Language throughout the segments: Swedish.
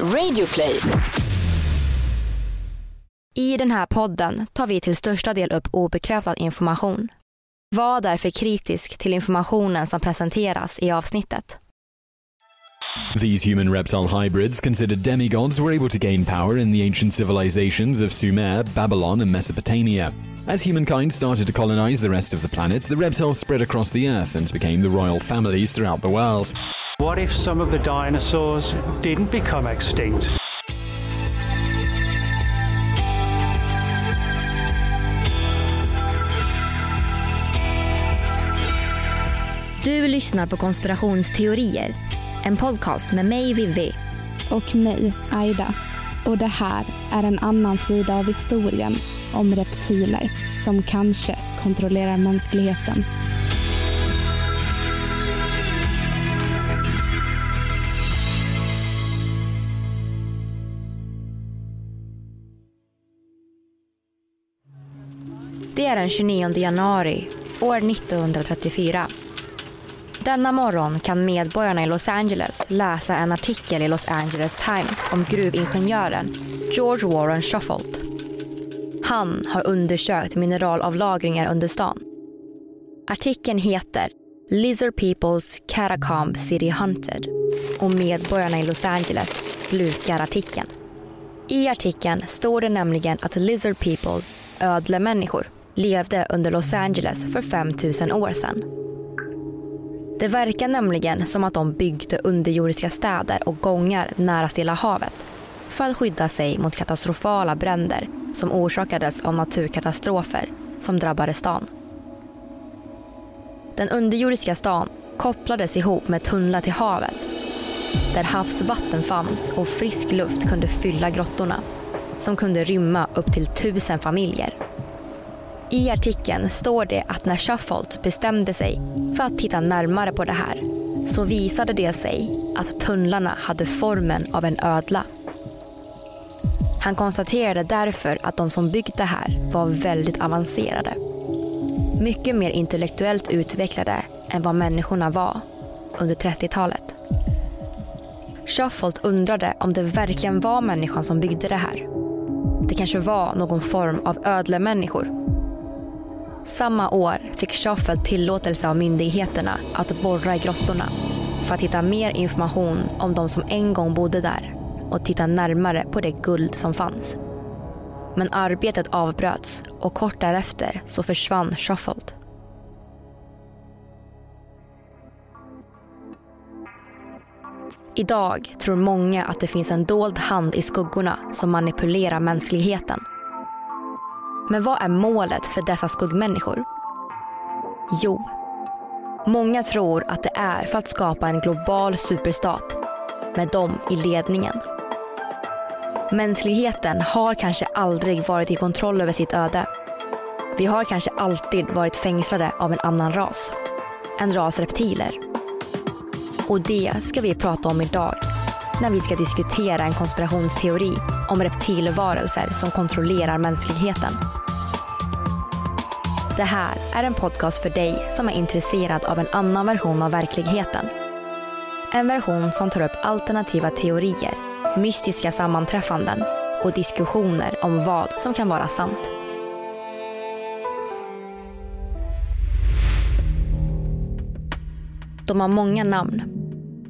Radioplay. I den här podden tar vi till största del upp obekräftad information. Var därför kritisk till informationen som presenteras i avsnittet. These human reptile hybrids, considered demigods, were able to gain power in the ancient civilizations of Sumer, Babylon, and Mesopotamia. As humankind started to colonize the rest of the planet, the reptiles spread across the earth and became the royal families throughout the world. What if some of the dinosaurs didn't become extinct? Du lyssnar på Konspirationsteorier, en podcast med mig Vivi. och mig, Aida. Och det här är en annan sida av historien om reptiler som kanske kontrollerar mänskligheten. Det är den 29 januari år 1934. Denna morgon kan medborgarna i Los Angeles läsa en artikel i Los Angeles Times om gruvingenjören George Warren Shuffold. Han har undersökt mineralavlagringar under stan. Artikeln heter Lizard People's Catacomb City Hunted och medborgarna i Los Angeles slukar artikeln. I artikeln står det nämligen att Lizard People, ödlemänniskor, levde under Los Angeles för 5000 år sedan. Det verkar nämligen som att de byggde underjordiska städer och gångar nära Stilla havet för att skydda sig mot katastrofala bränder som orsakades av naturkatastrofer som drabbade stan. Den underjordiska stan kopplades ihop med tunnlar till havet där havsvatten fanns och frisk luft kunde fylla grottorna som kunde rymma upp till tusen familjer. I artikeln står det att när Shuffold bestämde sig för att titta närmare på det här så visade det sig att tunnlarna hade formen av en ödla. Han konstaterade därför att de som byggt det här var väldigt avancerade. Mycket mer intellektuellt utvecklade än vad människorna var under 30-talet. Shuffold undrade om det verkligen var människan som byggde det här. Det kanske var någon form av ödlemänniskor samma år fick Schaffeldt tillåtelse av myndigheterna att borra i grottorna för att hitta mer information om de som en gång bodde där och titta närmare på det guld som fanns. Men arbetet avbröts och kort därefter så försvann Schaffeldt. Idag tror många att det finns en dold hand i skuggorna som manipulerar mänskligheten. Men vad är målet för dessa skuggmänniskor? Jo, många tror att det är för att skapa en global superstat med dem i ledningen. Mänskligheten har kanske aldrig varit i kontroll över sitt öde. Vi har kanske alltid varit fängslade av en annan ras. En ras reptiler. Och det ska vi prata om idag när vi ska diskutera en konspirationsteori om reptilvarelser som kontrollerar mänskligheten. Det här är en podcast för dig som är intresserad av en annan version av verkligheten. En version som tar upp alternativa teorier, mystiska sammanträffanden och diskussioner om vad som kan vara sant. De har många namn.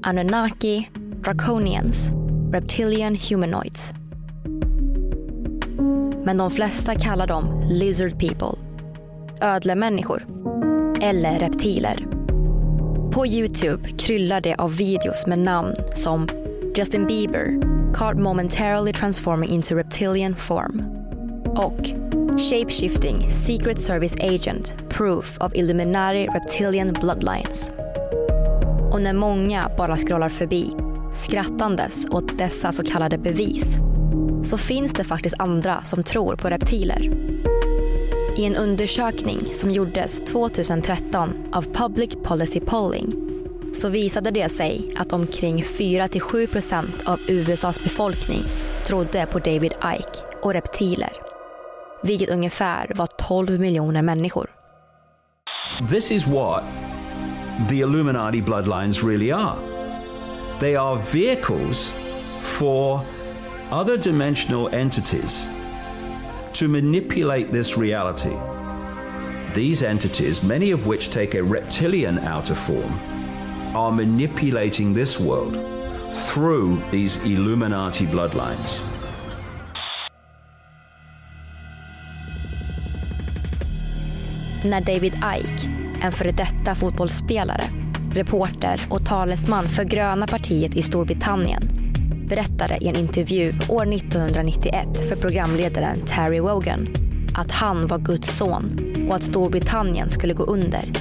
Anunnaki, Draconians, Reptilian Humanoids. Men de flesta kallar dem Lizard People, ödlemänniskor eller reptiler. På Youtube kryllar det av videos med namn som Justin Bieber, caught momentarily transforming into reptilian form och Shapeshifting Secret Service Agent Proof of Illuminati Reptilian Bloodlines. Och när många bara scrollar förbi, skrattandes åt dessa så kallade bevis, så finns det faktiskt andra som tror på reptiler. I en undersökning som gjordes 2013 av Public Policy Polling så visade det sig att omkring 4-7 procent av USAs befolkning trodde på David Icke och reptiler. Vilket ungefär var 12 miljoner människor. This is what the Illuminati bloodlines really are. They are vehicles for other dimensional entities to manipulate this reality. These entities, many of which take a reptilian outer form, are manipulating this world through these Illuminati bloodlines. När David Icke, en före detta fotbollsspelare, reporter och talesman för gröna partiet i Storbritannien berättade i en intervju år 1991 för programledaren Terry Wogan att han var Guds son och att Storbritannien skulle gå under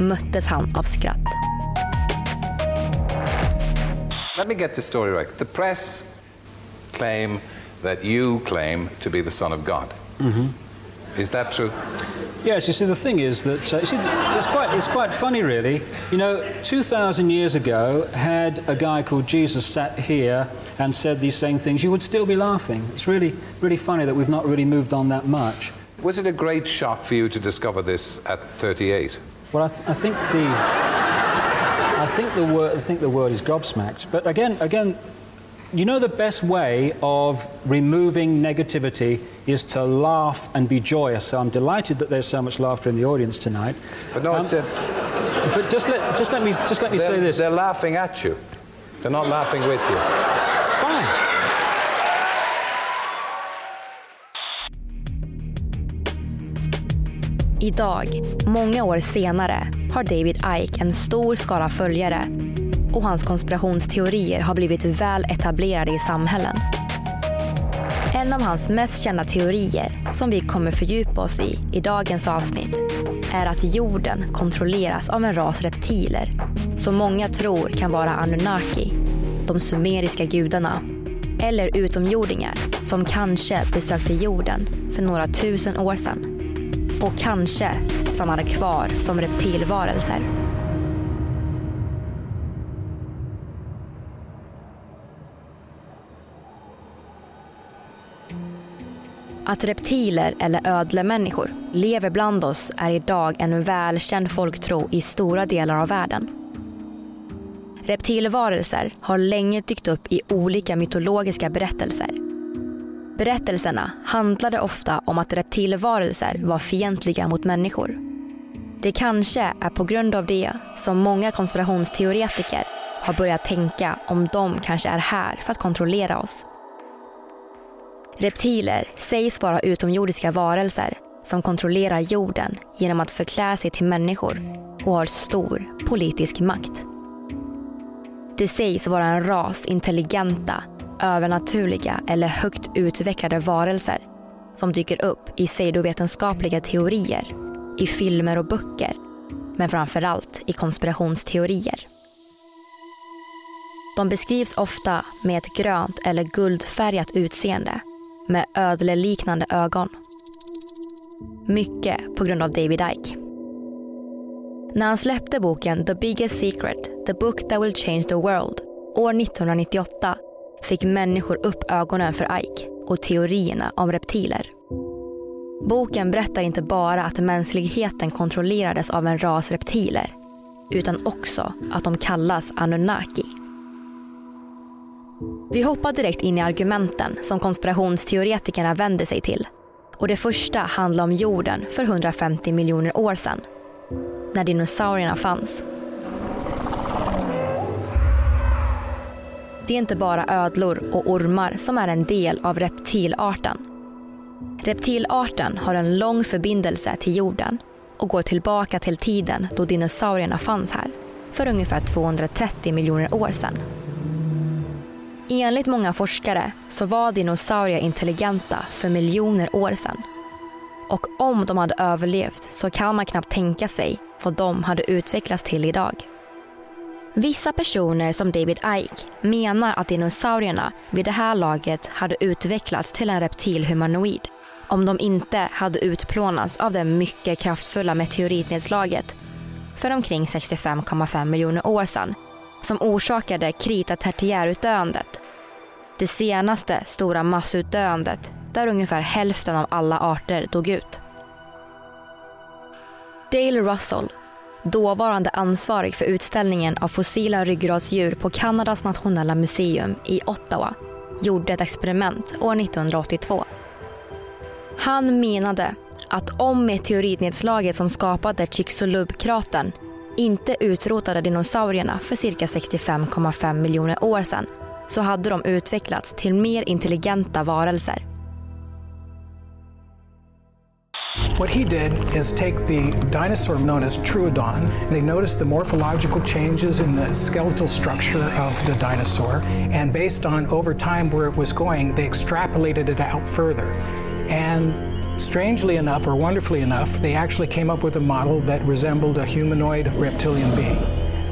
möttes han av skratt. Let me get the story right. The press claim that you claim to be the Son of God. Is that true? Yes, you see, the thing is that uh, you see, it's quite it's quite funny, really. You know, two thousand years ago, had a guy called Jesus sat here and said these same things, you would still be laughing. It's really really funny that we've not really moved on that much. Was it a great shock for you to discover this at 38? Well, I, th- I think the I think the word I think the word is gobsmacked. But again, again, you know, the best way of removing negativity is to laugh and be joyous. So I'm delighted that there's so much laughter in the audience tonight. But no, Um, it's a, But just let just let me just let me say they're, this. they're laughing at you. They're not laughing with you. Fine. Idag, många år senare, har David Icke en stor skara följare och hans konspirationsteorier har blivit väl etablerade i samhällen. En av hans mest kända teorier, som vi kommer fördjupa oss i i dagens avsnitt, är att jorden kontrolleras av en ras reptiler som många tror kan vara Anunnaki, de sumeriska gudarna, eller utomjordingar som kanske besökte jorden för några tusen år sedan och kanske stannade kvar som reptilvarelser. Att reptiler eller ödlemänniskor lever bland oss är idag en välkänd folktro i stora delar av världen. Reptilvarelser har länge dykt upp i olika mytologiska berättelser. Berättelserna handlade ofta om att reptilvarelser var fientliga mot människor. Det kanske är på grund av det som många konspirationsteoretiker har börjat tänka om de kanske är här för att kontrollera oss. Reptiler sägs vara utomjordiska varelser som kontrollerar jorden genom att förklä sig till människor och har stor politisk makt. Det sägs vara en ras intelligenta, övernaturliga eller högt utvecklade varelser som dyker upp i pseudovetenskapliga teorier, i filmer och böcker, men framförallt i konspirationsteorier. De beskrivs ofta med ett grönt eller guldfärgat utseende med ödleliknande ögon. Mycket på grund av David Icke. När han släppte boken The Biggest Secret, The Book That Will Change the World år 1998 fick människor upp ögonen för Ike och teorierna om reptiler. Boken berättar inte bara att mänskligheten kontrollerades av en ras reptiler utan också att de kallas Anunnaki. Vi hoppar direkt in i argumenten som konspirationsteoretikerna vänder sig till. Och det första handlar om jorden för 150 miljoner år sedan. När dinosaurierna fanns. Det är inte bara ödlor och ormar som är en del av reptilarten. Reptilarten har en lång förbindelse till jorden och går tillbaka till tiden då dinosaurierna fanns här, för ungefär 230 miljoner år sedan. Enligt många forskare så var dinosaurier intelligenta för miljoner år sedan. Och om de hade överlevt så kan man knappt tänka sig vad de hade utvecklats till idag. Vissa personer som David Icke menar att dinosaurierna vid det här laget hade utvecklats till en reptilhumanoid om de inte hade utplånats av det mycket kraftfulla meteoritnedslaget för omkring 65,5 miljoner år sedan som orsakade krita-tertiärutdöendet. Det senaste stora massutdöendet där ungefär hälften av alla arter dog ut. Dale Russell, dåvarande ansvarig för utställningen av fossila ryggradsdjur på Kanadas nationella museum i Ottawa, gjorde ett experiment år 1982. Han menade att om meteoritnedslaget som skapade Chicxulub-kratern inte utrotade dinosaurierna för cirka 65,5 miljoner år sedan så hade de utvecklats till mer intelligenta varelser. What he did is take the dinosaur known as Troodon, and they noticed the morphological changes in the skeletal structure of the dinosaur, and based on over time where it was going, they extrapolated it out further. And strangely enough, or wonderfully enough, they actually came up with a model that resembled a humanoid reptilian being,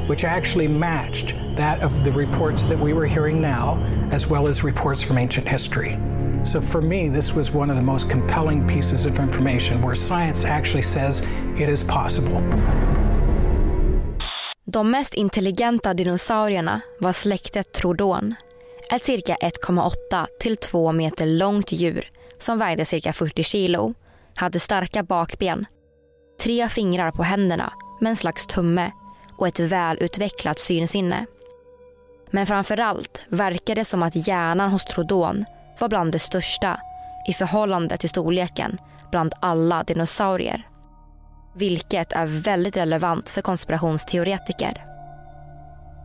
which actually matched that of the reports that we were hearing now, as well as reports from ancient history. So for me, this was one of the most compelling pieces of information where science actually says it is possible. De mest intelligenta dinosaurierna var släktet Trodon. Ett cirka 1,8 till 2 meter långt djur som vägde cirka 40 kilo, hade starka bakben, tre fingrar på händerna med en slags tumme och ett välutvecklat synsinne. Men framförallt verkar det som att hjärnan hos Trodon var bland det största i förhållande till storleken bland alla dinosaurier. Vilket är väldigt relevant för konspirationsteoretiker.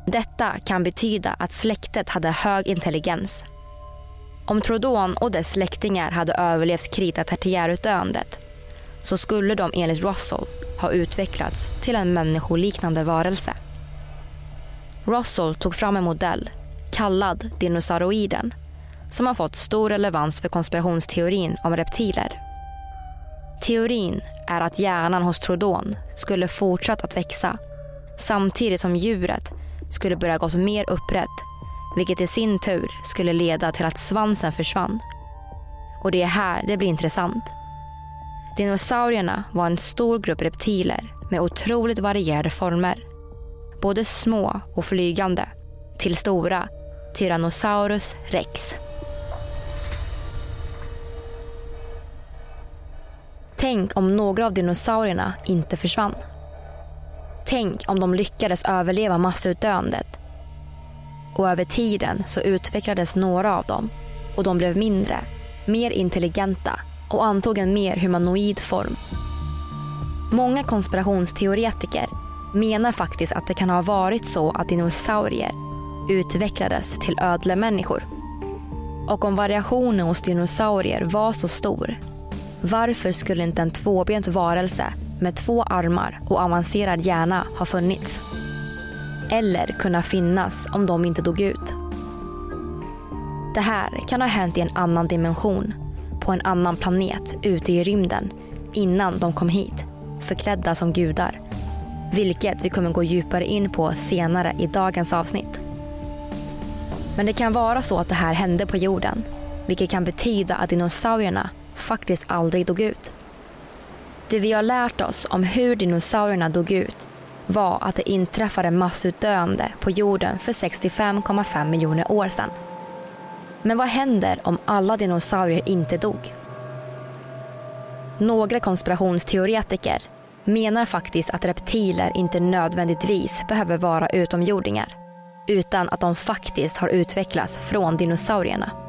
Detta kan betyda att släktet hade hög intelligens. Om Trodon och dess släktingar hade överlevt krita-tertiärutdöendet så skulle de enligt Russell ha utvecklats till en människoliknande varelse. Russell tog fram en modell kallad dinosauroiden som har fått stor relevans för konspirationsteorin om reptiler. Teorin är att hjärnan hos Trodon skulle fortsatt att växa samtidigt som djuret skulle börja gå mer upprätt vilket i sin tur skulle leda till att svansen försvann. Och det är här det blir intressant. Dinosaurierna var en stor grupp reptiler med otroligt varierade former. Både små och flygande till stora Tyrannosaurus rex. Tänk om några av dinosaurierna inte försvann. Tänk om de lyckades överleva massutdöendet. Och över tiden så utvecklades några av dem och de blev mindre, mer intelligenta och antog en mer humanoid form. Många konspirationsteoretiker menar faktiskt att det kan ha varit så att dinosaurier utvecklades till ödlemänniskor. Och om variationen hos dinosaurier var så stor, varför skulle inte en tvåbent varelse med två armar och avancerad hjärna ha funnits? Eller kunna finnas om de inte dog ut? Det här kan ha hänt i en annan dimension, på en annan planet ute i rymden, innan de kom hit, förklädda som gudar. Vilket vi kommer gå djupare in på senare i dagens avsnitt. Men det kan vara så att det här hände på jorden, vilket kan betyda att dinosaurierna faktiskt aldrig dog ut. Det vi har lärt oss om hur dinosaurierna dog ut var att det inträffade massutdöende på jorden för 65,5 miljoner år sedan. Men vad händer om alla dinosaurier inte dog? Några konspirationsteoretiker menar faktiskt att reptiler inte nödvändigtvis behöver vara utomjordingar utan att de faktiskt har utvecklats från dinosaurierna.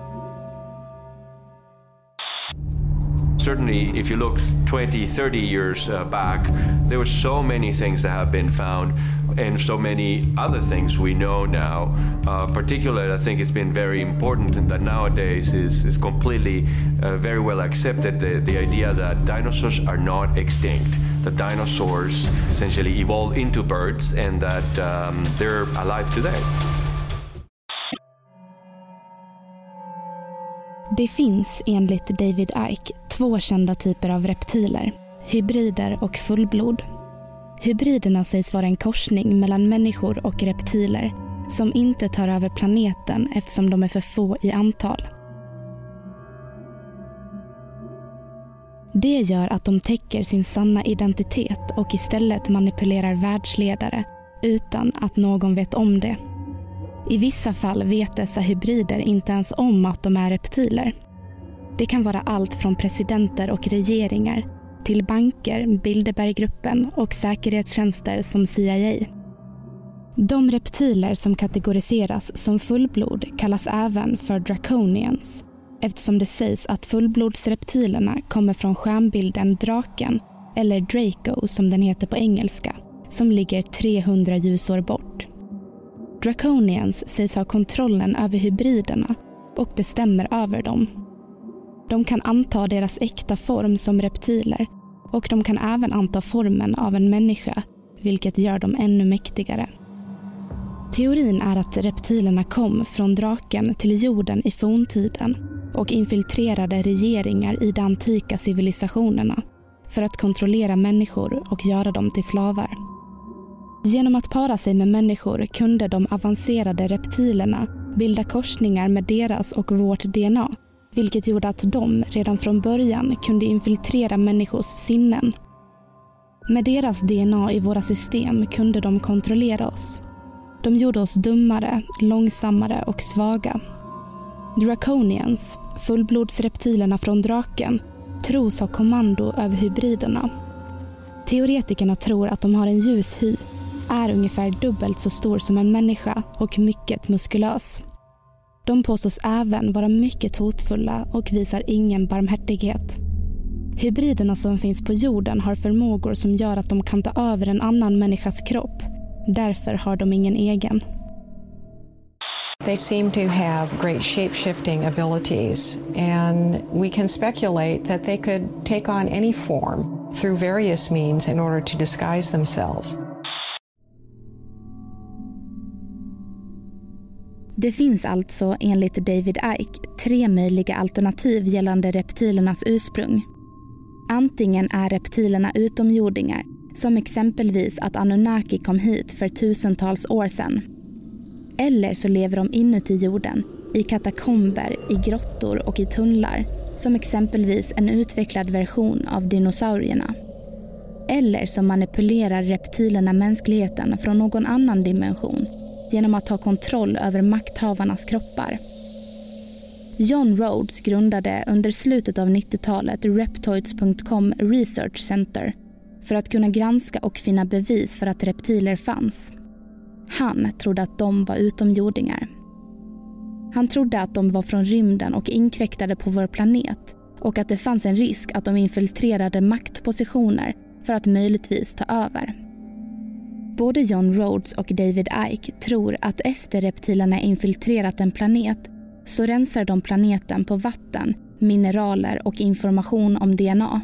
Certainly if you look 20, 30 years uh, back, there were so many things that have been found and so many other things we know now. Uh, particularly, I think it's been very important that nowadays is, is completely uh, very well accepted the, the idea that dinosaurs are not extinct. The dinosaurs essentially evolved into birds and that um, they're alive today. Det finns enligt David Ike, två kända typer av reptiler. Hybrider och fullblod. Hybriderna sägs vara en korsning mellan människor och reptiler som inte tar över planeten eftersom de är för få i antal. Det gör att de täcker sin sanna identitet och istället manipulerar världsledare utan att någon vet om det. I vissa fall vet dessa hybrider inte ens om att de är reptiler. Det kan vara allt från presidenter och regeringar till banker, Bilderberggruppen och säkerhetstjänster som CIA. De reptiler som kategoriseras som fullblod kallas även för draconians eftersom det sägs att fullblodsreptilerna kommer från stjärnbilden draken eller Draco som den heter på engelska som ligger 300 ljusår bort. Draconians sägs ha kontrollen över hybriderna och bestämmer över dem. De kan anta deras äkta form som reptiler och de kan även anta formen av en människa vilket gör dem ännu mäktigare. Teorin är att reptilerna kom från draken till jorden i forntiden och infiltrerade regeringar i de antika civilisationerna för att kontrollera människor och göra dem till slavar. Genom att para sig med människor kunde de avancerade reptilerna bilda korsningar med deras och vårt DNA vilket gjorde att de redan från början kunde infiltrera människors sinnen. Med deras DNA i våra system kunde de kontrollera oss. De gjorde oss dummare, långsammare och svaga. Draconians, fullblodsreptilerna från draken, tros ha kommando över hybriderna. Teoretikerna tror att de har en ljus hy, är ungefär dubbelt så stor som en människa och mycket muskulös. De påstås även vara mycket hotfulla och visar ingen barmhärtighet. Hybriderna som finns på jorden har förmågor som gör att de kan ta över en annan människas kropp. Därför har de ingen egen. They seem to have great shape shifting abilities, and we can speculate that they could take on any form through various means in order to disguise themselves. Det finns alltså enligt David Ike, tre möjliga alternativ gällande reptilernas ursprung. Antingen är reptilerna utomjordingar, som exempelvis att Anunnaki kom hit för tusentals år sedan. Eller så lever de inuti jorden, i katakomber, i grottor och i tunnlar, som exempelvis en utvecklad version av dinosaurierna. Eller så manipulerar reptilerna mänskligheten från någon annan dimension genom att ta kontroll över makthavarnas kroppar. John Rhodes grundade under slutet av 90-talet Reptoids.com Research Center för att kunna granska och finna bevis för att reptiler fanns. Han trodde att de var utomjordingar. Han trodde att de var från rymden och inkräktade på vår planet och att det fanns en risk att de infiltrerade maktpositioner för att möjligtvis ta över. Både John Rhodes och David Ike tror att efter reptilerna infiltrerat en planet så rensar de planeten på vatten, mineraler och information om DNA.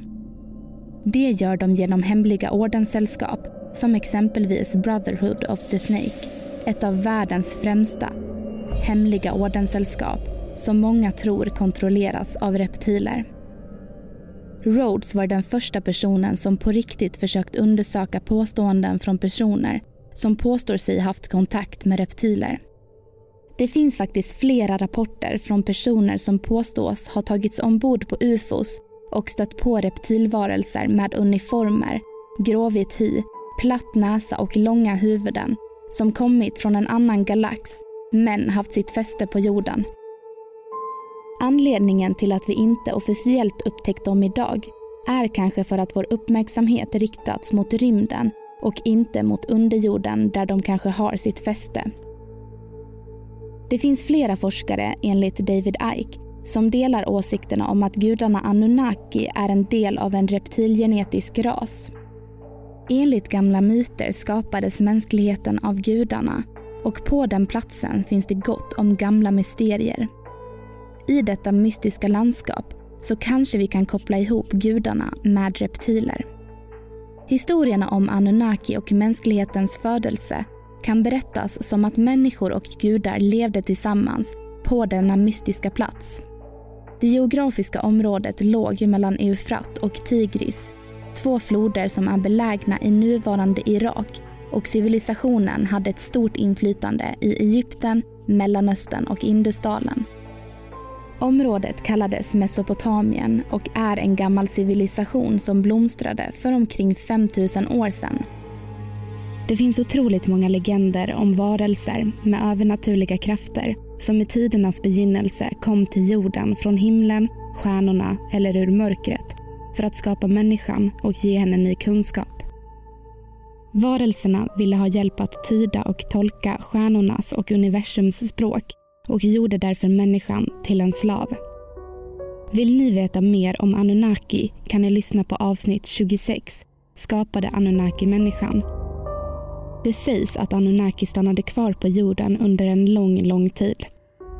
Det gör de genom hemliga ordenssällskap som exempelvis Brotherhood of the Snake, ett av världens främsta hemliga ordenssällskap som många tror kontrolleras av reptiler. Rhodes var den första personen som på riktigt försökt undersöka påståenden från personer som påstår sig haft kontakt med reptiler. Det finns faktiskt flera rapporter från personer som påstås ha tagits ombord på ufos och stött på reptilvarelser med uniformer, gråvit hy, platt näsa och långa huvuden som kommit från en annan galax men haft sitt fäste på jorden. Anledningen till att vi inte officiellt upptäckt dem idag är kanske för att vår uppmärksamhet riktats mot rymden och inte mot underjorden där de kanske har sitt fäste. Det finns flera forskare, enligt David Ike, som delar åsikterna om att gudarna Anunnaki är en del av en reptilgenetisk ras. Enligt gamla myter skapades mänskligheten av gudarna och på den platsen finns det gott om gamla mysterier. I detta mystiska landskap så kanske vi kan koppla ihop gudarna med reptiler. Historierna om Anunnaki och mänsklighetens födelse kan berättas som att människor och gudar levde tillsammans på denna mystiska plats. Det geografiska området låg mellan Eufrat och Tigris, två floder som är belägna i nuvarande Irak och civilisationen hade ett stort inflytande i Egypten, Mellanöstern och Indusdalen. Området kallades Mesopotamien och är en gammal civilisation som blomstrade för omkring 5000 år sedan. Det finns otroligt många legender om varelser med övernaturliga krafter som i tidernas begynnelse kom till jorden från himlen, stjärnorna eller ur mörkret för att skapa människan och ge henne ny kunskap. Varelserna ville ha hjälp att tyda och tolka stjärnornas och universums språk och gjorde därför människan till en slav. Vill ni veta mer om Anunnaki kan ni lyssna på avsnitt 26, Skapade Anunnaki människan? Det sägs att Anunnaki stannade kvar på jorden under en lång, lång tid.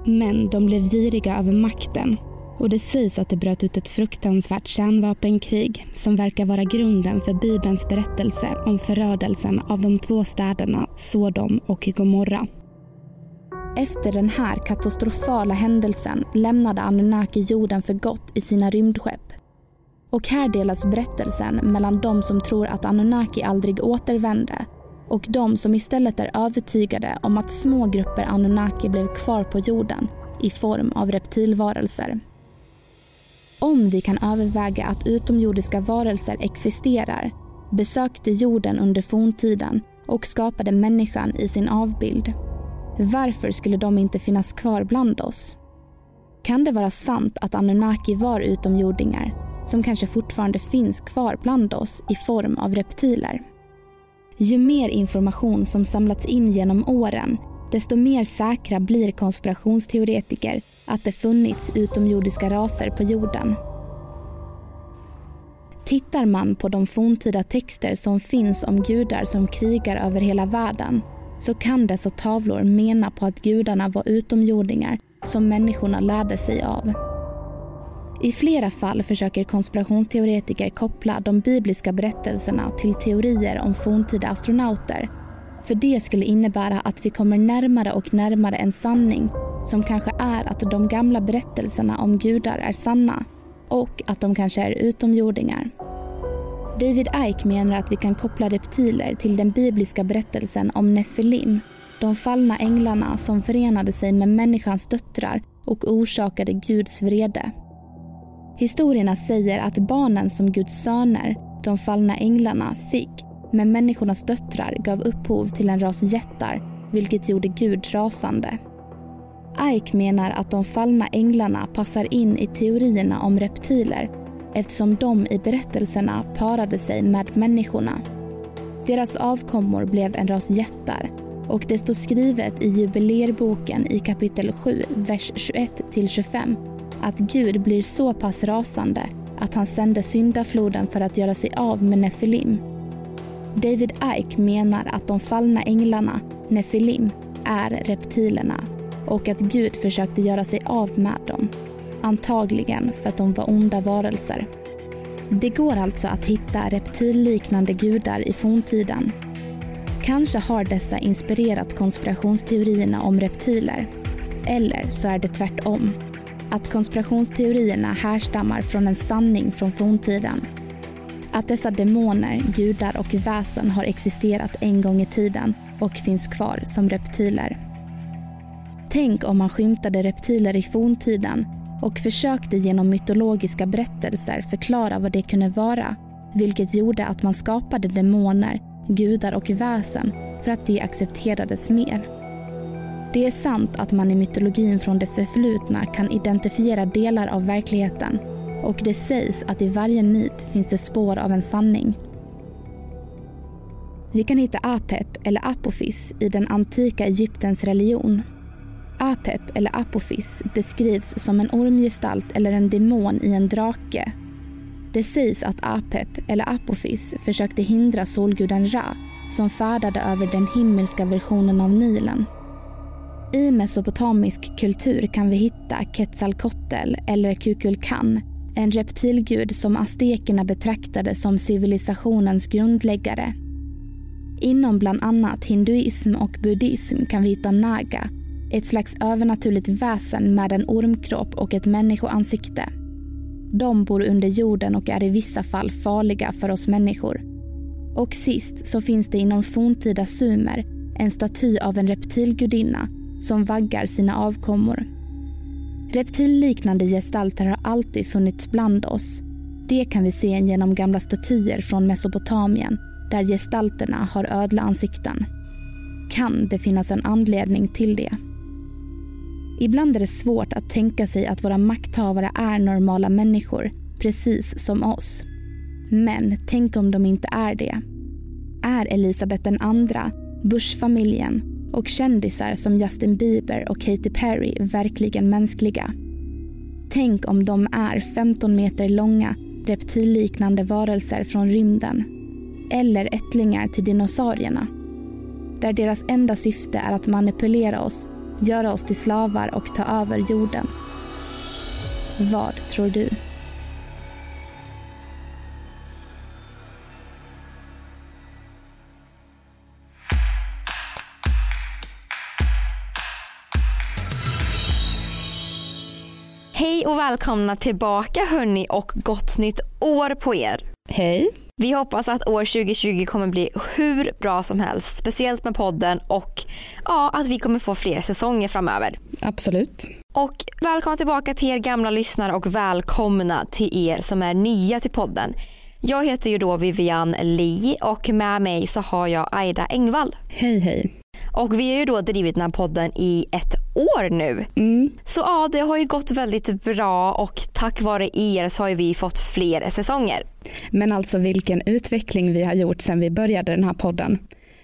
Men de blev giriga över makten och det sägs att det bröt ut ett fruktansvärt kärnvapenkrig som verkar vara grunden för Bibelns berättelse om förödelsen av de två städerna Sodom och Gomorra. Efter den här katastrofala händelsen lämnade Anunnaki jorden för gott i sina rymdskepp. Och här delas berättelsen mellan de som tror att Anunnaki aldrig återvände och de som istället är övertygade om att små grupper Anunnaki blev kvar på jorden i form av reptilvarelser. Om vi kan överväga att utomjordiska varelser existerar, besökte jorden under forntiden och skapade människan i sin avbild. Varför skulle de inte finnas kvar bland oss? Kan det vara sant att Anunnaki var utomjordingar som kanske fortfarande finns kvar bland oss i form av reptiler? Ju mer information som samlats in genom åren desto mer säkra blir konspirationsteoretiker att det funnits utomjordiska raser på jorden. Tittar man på de forntida texter som finns om gudar som krigar över hela världen så kan dessa tavlor mena på att gudarna var utomjordingar som människorna lärde sig av. I flera fall försöker konspirationsteoretiker koppla de bibliska berättelserna till teorier om forntida astronauter för det skulle innebära att vi kommer närmare och närmare en sanning som kanske är att de gamla berättelserna om gudar är sanna och att de kanske är utomjordingar. David Ike menar att vi kan koppla reptiler till den bibliska berättelsen om Nefilim, de fallna änglarna som förenade sig med människans döttrar och orsakade Guds vrede. Historierna säger att barnen som Guds söner, de fallna änglarna, fick med människornas döttrar gav upphov till en ras jättar, vilket gjorde Gud rasande. Ike menar att de fallna änglarna passar in i teorierna om reptiler eftersom de i berättelserna parade sig med människorna. Deras avkommor blev en ras jättar och det står skrivet i jubilerboken i kapitel 7, vers 21-25 att Gud blir så pass rasande att han sände syndafloden för att göra sig av med Nefilim. David Ike menar att de fallna änglarna, Nefilim, är reptilerna och att Gud försökte göra sig av med dem. Antagligen för att de var onda varelser. Det går alltså att hitta reptilliknande gudar i forntiden. Kanske har dessa inspirerat konspirationsteorierna om reptiler. Eller så är det tvärtom. Att konspirationsteorierna härstammar från en sanning från forntiden att dessa demoner, gudar och väsen har existerat en gång i tiden och finns kvar som reptiler. Tänk om man skymtade reptiler i forntiden och försökte genom mytologiska berättelser förklara vad det kunde vara, vilket gjorde att man skapade demoner, gudar och väsen för att det accepterades mer. Det är sant att man i mytologin från det förflutna kan identifiera delar av verkligheten och det sägs att i varje myt finns det spår av en sanning. Vi kan hitta Apep eller Apophis i den antika Egyptens religion. Apep eller Apophis beskrivs som en ormgestalt eller en demon i en drake. Det sägs att Apep eller Apophis försökte hindra solguden Ra som färdade över den himmelska versionen av Nilen. I mesopotamisk kultur kan vi hitta Quetzalcoatl eller Kukulkan en reptilgud som aztekerna betraktade som civilisationens grundläggare. Inom bland annat hinduism och buddhism kan vi hitta Naga, ett slags övernaturligt väsen med en ormkropp och ett människoansikte. De bor under jorden och är i vissa fall farliga för oss människor. Och sist så finns det inom forntida sumer en staty av en reptilgudinna som vaggar sina avkommor. Reptilliknande gestalter har alltid funnits bland oss. Det kan vi se genom gamla statyer från Mesopotamien där gestalterna har ödleansikten. Kan det finnas en anledning till det? Ibland är det svårt att tänka sig att våra makthavare är normala människor, precis som oss. Men tänk om de inte är det? är Elisabeth II, Bush-familjen och kändisar som Justin Bieber och Katy Perry verkligen mänskliga? Tänk om de är 15 meter långa reptilliknande varelser från rymden eller ättlingar till dinosaurierna där deras enda syfte är att manipulera oss, göra oss till slavar och ta över jorden. Vad tror du? Hej och välkomna tillbaka hörni och gott nytt år på er. Hej. Vi hoppas att år 2020 kommer bli hur bra som helst, speciellt med podden och ja, att vi kommer få fler säsonger framöver. Absolut. Och välkomna tillbaka till er gamla lyssnare och välkomna till er som är nya till podden. Jag heter ju då Vivian Li och med mig så har jag Aida Engvall. Hej hej. Och vi har ju då drivit den här podden i ett år nu. Mm. Så ja, det har ju gått väldigt bra och tack vare er så har vi fått fler säsonger. Men alltså vilken utveckling vi har gjort sedan vi började den här podden.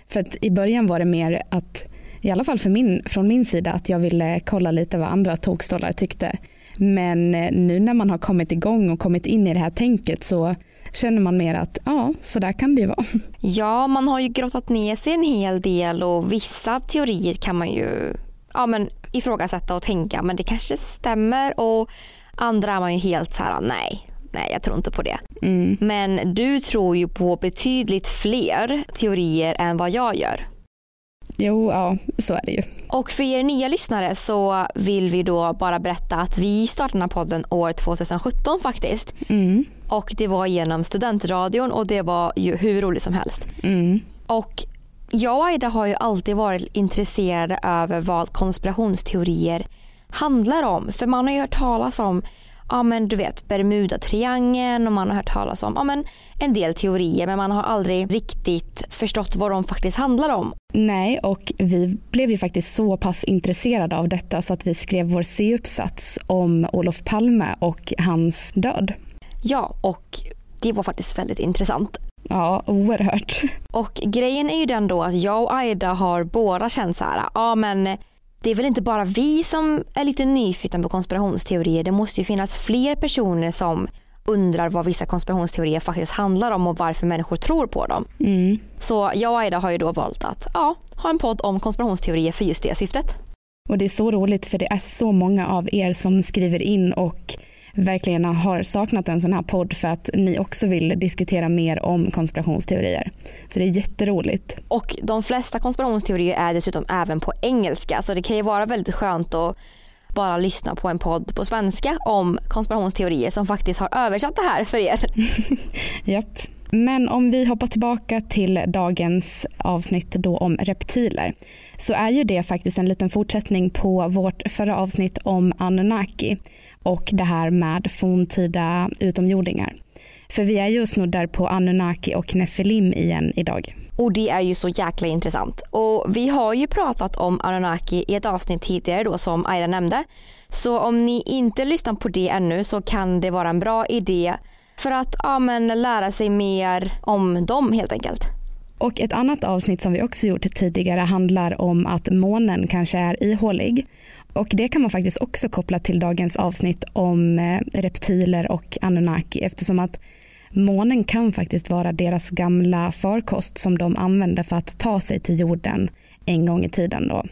För att i början var det mer att, i alla fall för min, från min sida, att jag ville kolla lite vad andra tokstollar tyckte. Men eh, nu när man har kommit igång och kommit in i det här tänket så känner man mer att ja, så där kan det ju vara. Ja, man har ju grottat ner sig en hel del och vissa teorier kan man ju ja, men ifrågasätta och tänka men det kanske stämmer och andra är man ju helt så här nej, nej jag tror inte på det. Mm. Men du tror ju på betydligt fler teorier än vad jag gör. Jo, ja, så är det ju. Och för er nya lyssnare så vill vi då bara berätta att vi startade den här podden år 2017 faktiskt. Mm. Och det var genom studentradion och det var ju hur roligt som helst. Mm. Och jag och Aida har ju alltid varit intresserade över vad konspirationsteorier handlar om. För man har ju hört talas om ja men du vet Bermuda-triangeln och man har hört talas om ja, men en del teorier men man har aldrig riktigt förstått vad de faktiskt handlar om. Nej, och vi blev ju faktiskt så pass intresserade av detta så att vi skrev vår C-uppsats om Olof Palme och hans död. Ja, och det var faktiskt väldigt intressant. Ja, oerhört. Och grejen är ju den då att jag och Aida har båda känt så här, ja men det är väl inte bara vi som är lite nyfikna på konspirationsteorier. Det måste ju finnas fler personer som undrar vad vissa konspirationsteorier faktiskt handlar om och varför människor tror på dem. Mm. Så jag och Aida har ju då valt att ja, ha en podd om konspirationsteorier för just det syftet. Och det är så roligt för det är så många av er som skriver in och verkligen har saknat en sån här podd för att ni också vill diskutera mer om konspirationsteorier. Så det är jätteroligt. Och de flesta konspirationsteorier är dessutom även på engelska så det kan ju vara väldigt skönt att bara lyssna på en podd på svenska om konspirationsteorier som faktiskt har översatt det här för er. Japp. Men om vi hoppar tillbaka till dagens avsnitt då om reptiler så är ju det faktiskt en liten fortsättning på vårt förra avsnitt om Anunnaki och det här med forntida utomjordingar. För vi är ju snuddar på Anunnaki och Nefilim igen idag. Och det är ju så jäkla intressant. Och vi har ju pratat om Anunnaki i ett avsnitt tidigare då som Aira nämnde. Så om ni inte lyssnar på det ännu så kan det vara en bra idé för att ja, men, lära sig mer om dem helt enkelt. Och ett annat avsnitt som vi också gjort tidigare handlar om att månen kanske är ihålig. Och det kan man faktiskt också koppla till dagens avsnitt om eh, reptiler och Anunnaki eftersom att månen kan faktiskt vara deras gamla farkost som de använde för att ta sig till jorden en gång i tiden. Då.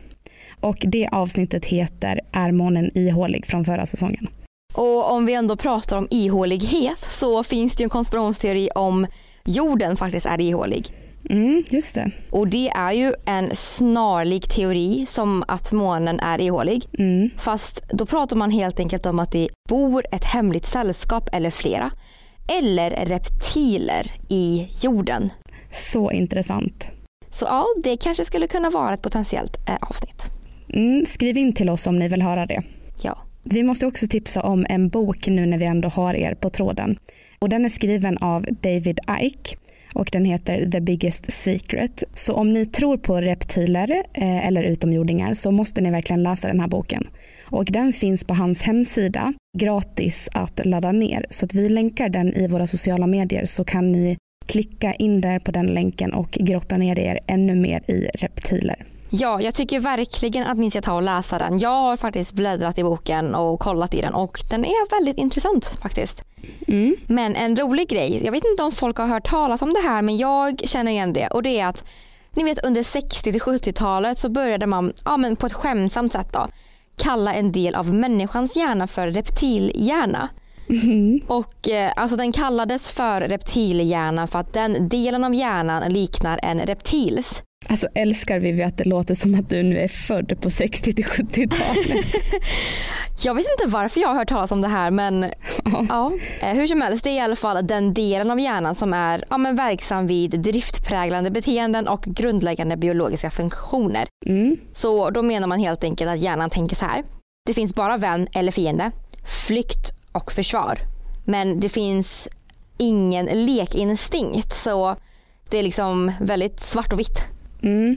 Och det avsnittet heter Är månen ihålig från förra säsongen. Och om vi ändå pratar om ihålighet så finns det ju en konspirationsteori om jorden faktiskt är ihålig. Mm, just det. Och det är ju en snarlik teori som att månen är ihålig. Mm. Fast då pratar man helt enkelt om att det bor ett hemligt sällskap eller flera. Eller reptiler i jorden. Så intressant. Så ja, det kanske skulle kunna vara ett potentiellt eh, avsnitt. Mm, skriv in till oss om ni vill höra det. Ja. Vi måste också tipsa om en bok nu när vi ändå har er på tråden. Och den är skriven av David Icke och den heter The Biggest Secret. Så om ni tror på reptiler eh, eller utomjordingar så måste ni verkligen läsa den här boken. Och den finns på hans hemsida gratis att ladda ner så att vi länkar den i våra sociala medier så kan ni klicka in där på den länken och grotta ner er ännu mer i reptiler. Ja, jag tycker verkligen att ni ska ta och läsa den. Jag har faktiskt bläddrat i boken och kollat i den och den är väldigt intressant faktiskt. Mm. Men en rolig grej, jag vet inte om folk har hört talas om det här men jag känner igen det och det är att ni vet under 60 70-talet så började man ja, men på ett skämsamt sätt då, kalla en del av människans hjärna för reptilhjärna. Mm. Och eh, alltså den kallades för reptilhjärna för att den delen av hjärnan liknar en reptils. Alltså älskar vi att det låter som att du nu är född på 60 till 70-talet. Jag vet inte varför jag har hört talas om det här men ja. Eh, hur som helst det är i alla fall den delen av hjärnan som är ja, men verksam vid driftpräglande beteenden och grundläggande biologiska funktioner. Mm. Så då menar man helt enkelt att hjärnan tänker så här. Det finns bara vän eller fiende, flykt och försvar. Men det finns ingen lekinstinkt så det är liksom väldigt svart och vitt. Mm.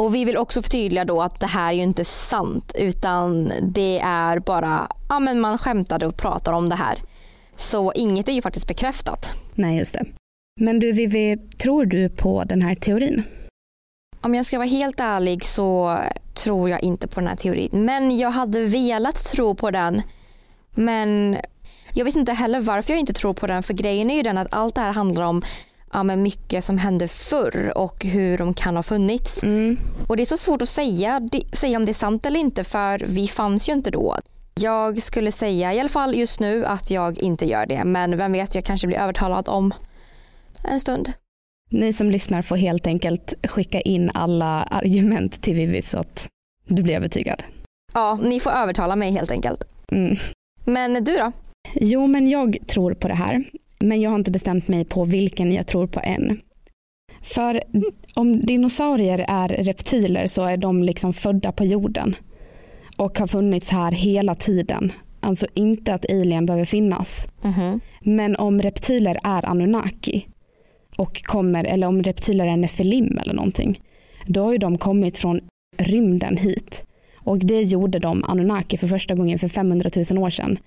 Och vi vill också förtydliga då att det här är ju inte sant utan det är bara, ja men man skämtade och pratar om det här. Så inget är ju faktiskt bekräftat. Nej, just det. Men du Vivi, tror du på den här teorin? Om jag ska vara helt ärlig så tror jag inte på den här teorin. Men jag hade velat tro på den. Men jag vet inte heller varför jag inte tror på den. För grejen är ju den att allt det här handlar om ja, men mycket som hände förr och hur de kan ha funnits. Mm. Och det är så svårt att säga, säga om det är sant eller inte för vi fanns ju inte då. Jag skulle säga i alla fall just nu att jag inte gör det men vem vet jag kanske blir övertalad om en stund. Ni som lyssnar får helt enkelt skicka in alla argument till Vivi så att du blir övertygad. Ja, ni får övertala mig helt enkelt. Mm. Men du då? Jo, men jag tror på det här. Men jag har inte bestämt mig på vilken jag tror på än. För om dinosaurier är reptiler så är de liksom födda på jorden och har funnits här hela tiden. Alltså inte att alien behöver finnas. Mhm. Men om reptiler är Anunnaki och kommer, eller om reptiler är Nefilim eller någonting, då har ju de kommit från rymden hit. Och det gjorde de Anunnaki för första gången för 500 000 år sedan.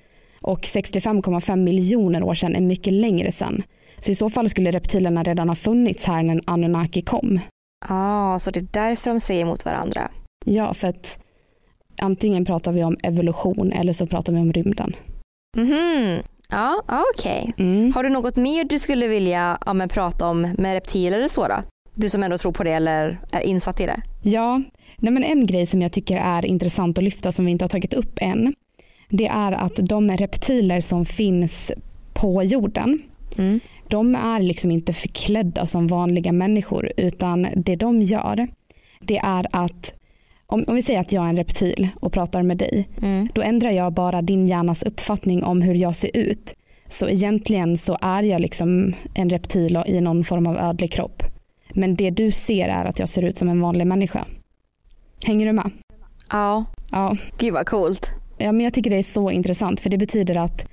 Och 65,5 miljoner år sedan är mycket längre sedan. Så i så fall skulle reptilerna redan ha funnits här när Anunnaki kom. ah, så det är därför de säger emot varandra. Ja, för att antingen pratar vi om evolution eller så pratar vi om rymden. Mhm. Ja, ja, okej. Mm. Har du något mer du skulle vilja ja, men, prata om med reptiler eller så då? Du som ändå tror på det eller är insatt i det. Ja, nej men en grej som jag tycker är intressant att lyfta som vi inte har tagit upp än. Det är att de reptiler som finns på jorden. Mm. De är liksom inte förklädda som vanliga människor utan det de gör det är att om, om vi säger att jag är en reptil och pratar med dig Mm. då ändrar jag bara din hjärnas uppfattning om hur jag ser ut. Så egentligen så är jag liksom en reptil i någon form av ödlig kropp. Men det du ser är att jag ser ut som en vanlig människa. Hänger du med? Ja, Ja. gud vad coolt. Ja, men jag tycker det är så intressant för det betyder att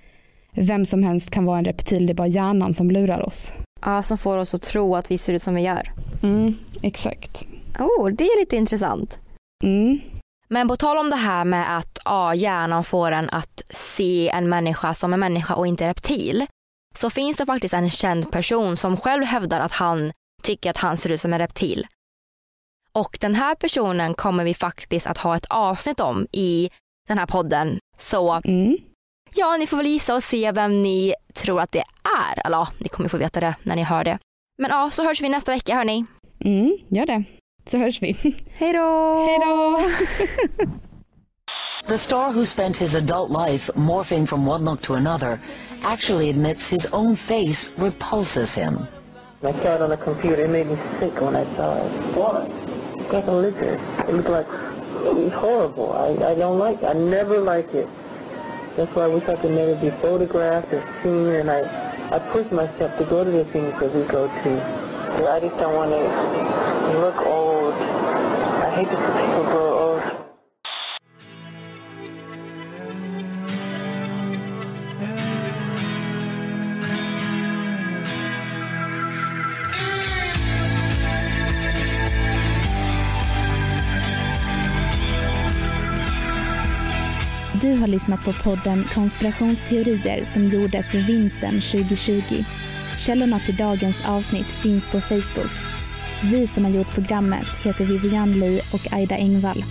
vem som helst kan vara en reptil, det är bara hjärnan som lurar oss. Ja, som får oss att tro att vi ser ut som vi gör. Mm, exakt. Oh, det är lite intressant. Mm. Men på tal om det här med att ja, hjärnan får en att se en människa som en människa och inte reptil. Så finns det faktiskt en känd person som själv hävdar att han tycker att han ser ut som en reptil. Och den här personen kommer vi faktiskt att ha ett avsnitt om i den här podden. Så Mm. ja, ni får väl gissa och se vem ni tror att det är. Eller ja, ni kommer få veta det när ni hör det. Men ja, så hörs vi nästa vecka hörni. Mm, gör det. Så hörs vi. Hej då! Hej då! The star who spent his adult life morphing from one look to another actually admits his own face repulses him. I saw it on the computer. It made me sick when I saw it. What? It's like a lizard. It looked like it was horrible. I, I don't like it. I never like it. That's why I wish I could never be photographed or seen. And I, I push myself to go to the things that we go to. I just don't want to look old. I hate to see people grow old. Har lyssnat på podden Konspirationsteorier som gjordes vintern 2020. Källorna till dagens avsnitt finns på Facebook. Vi som har gjort programmet heter Vivian Lee och Aida Engvall.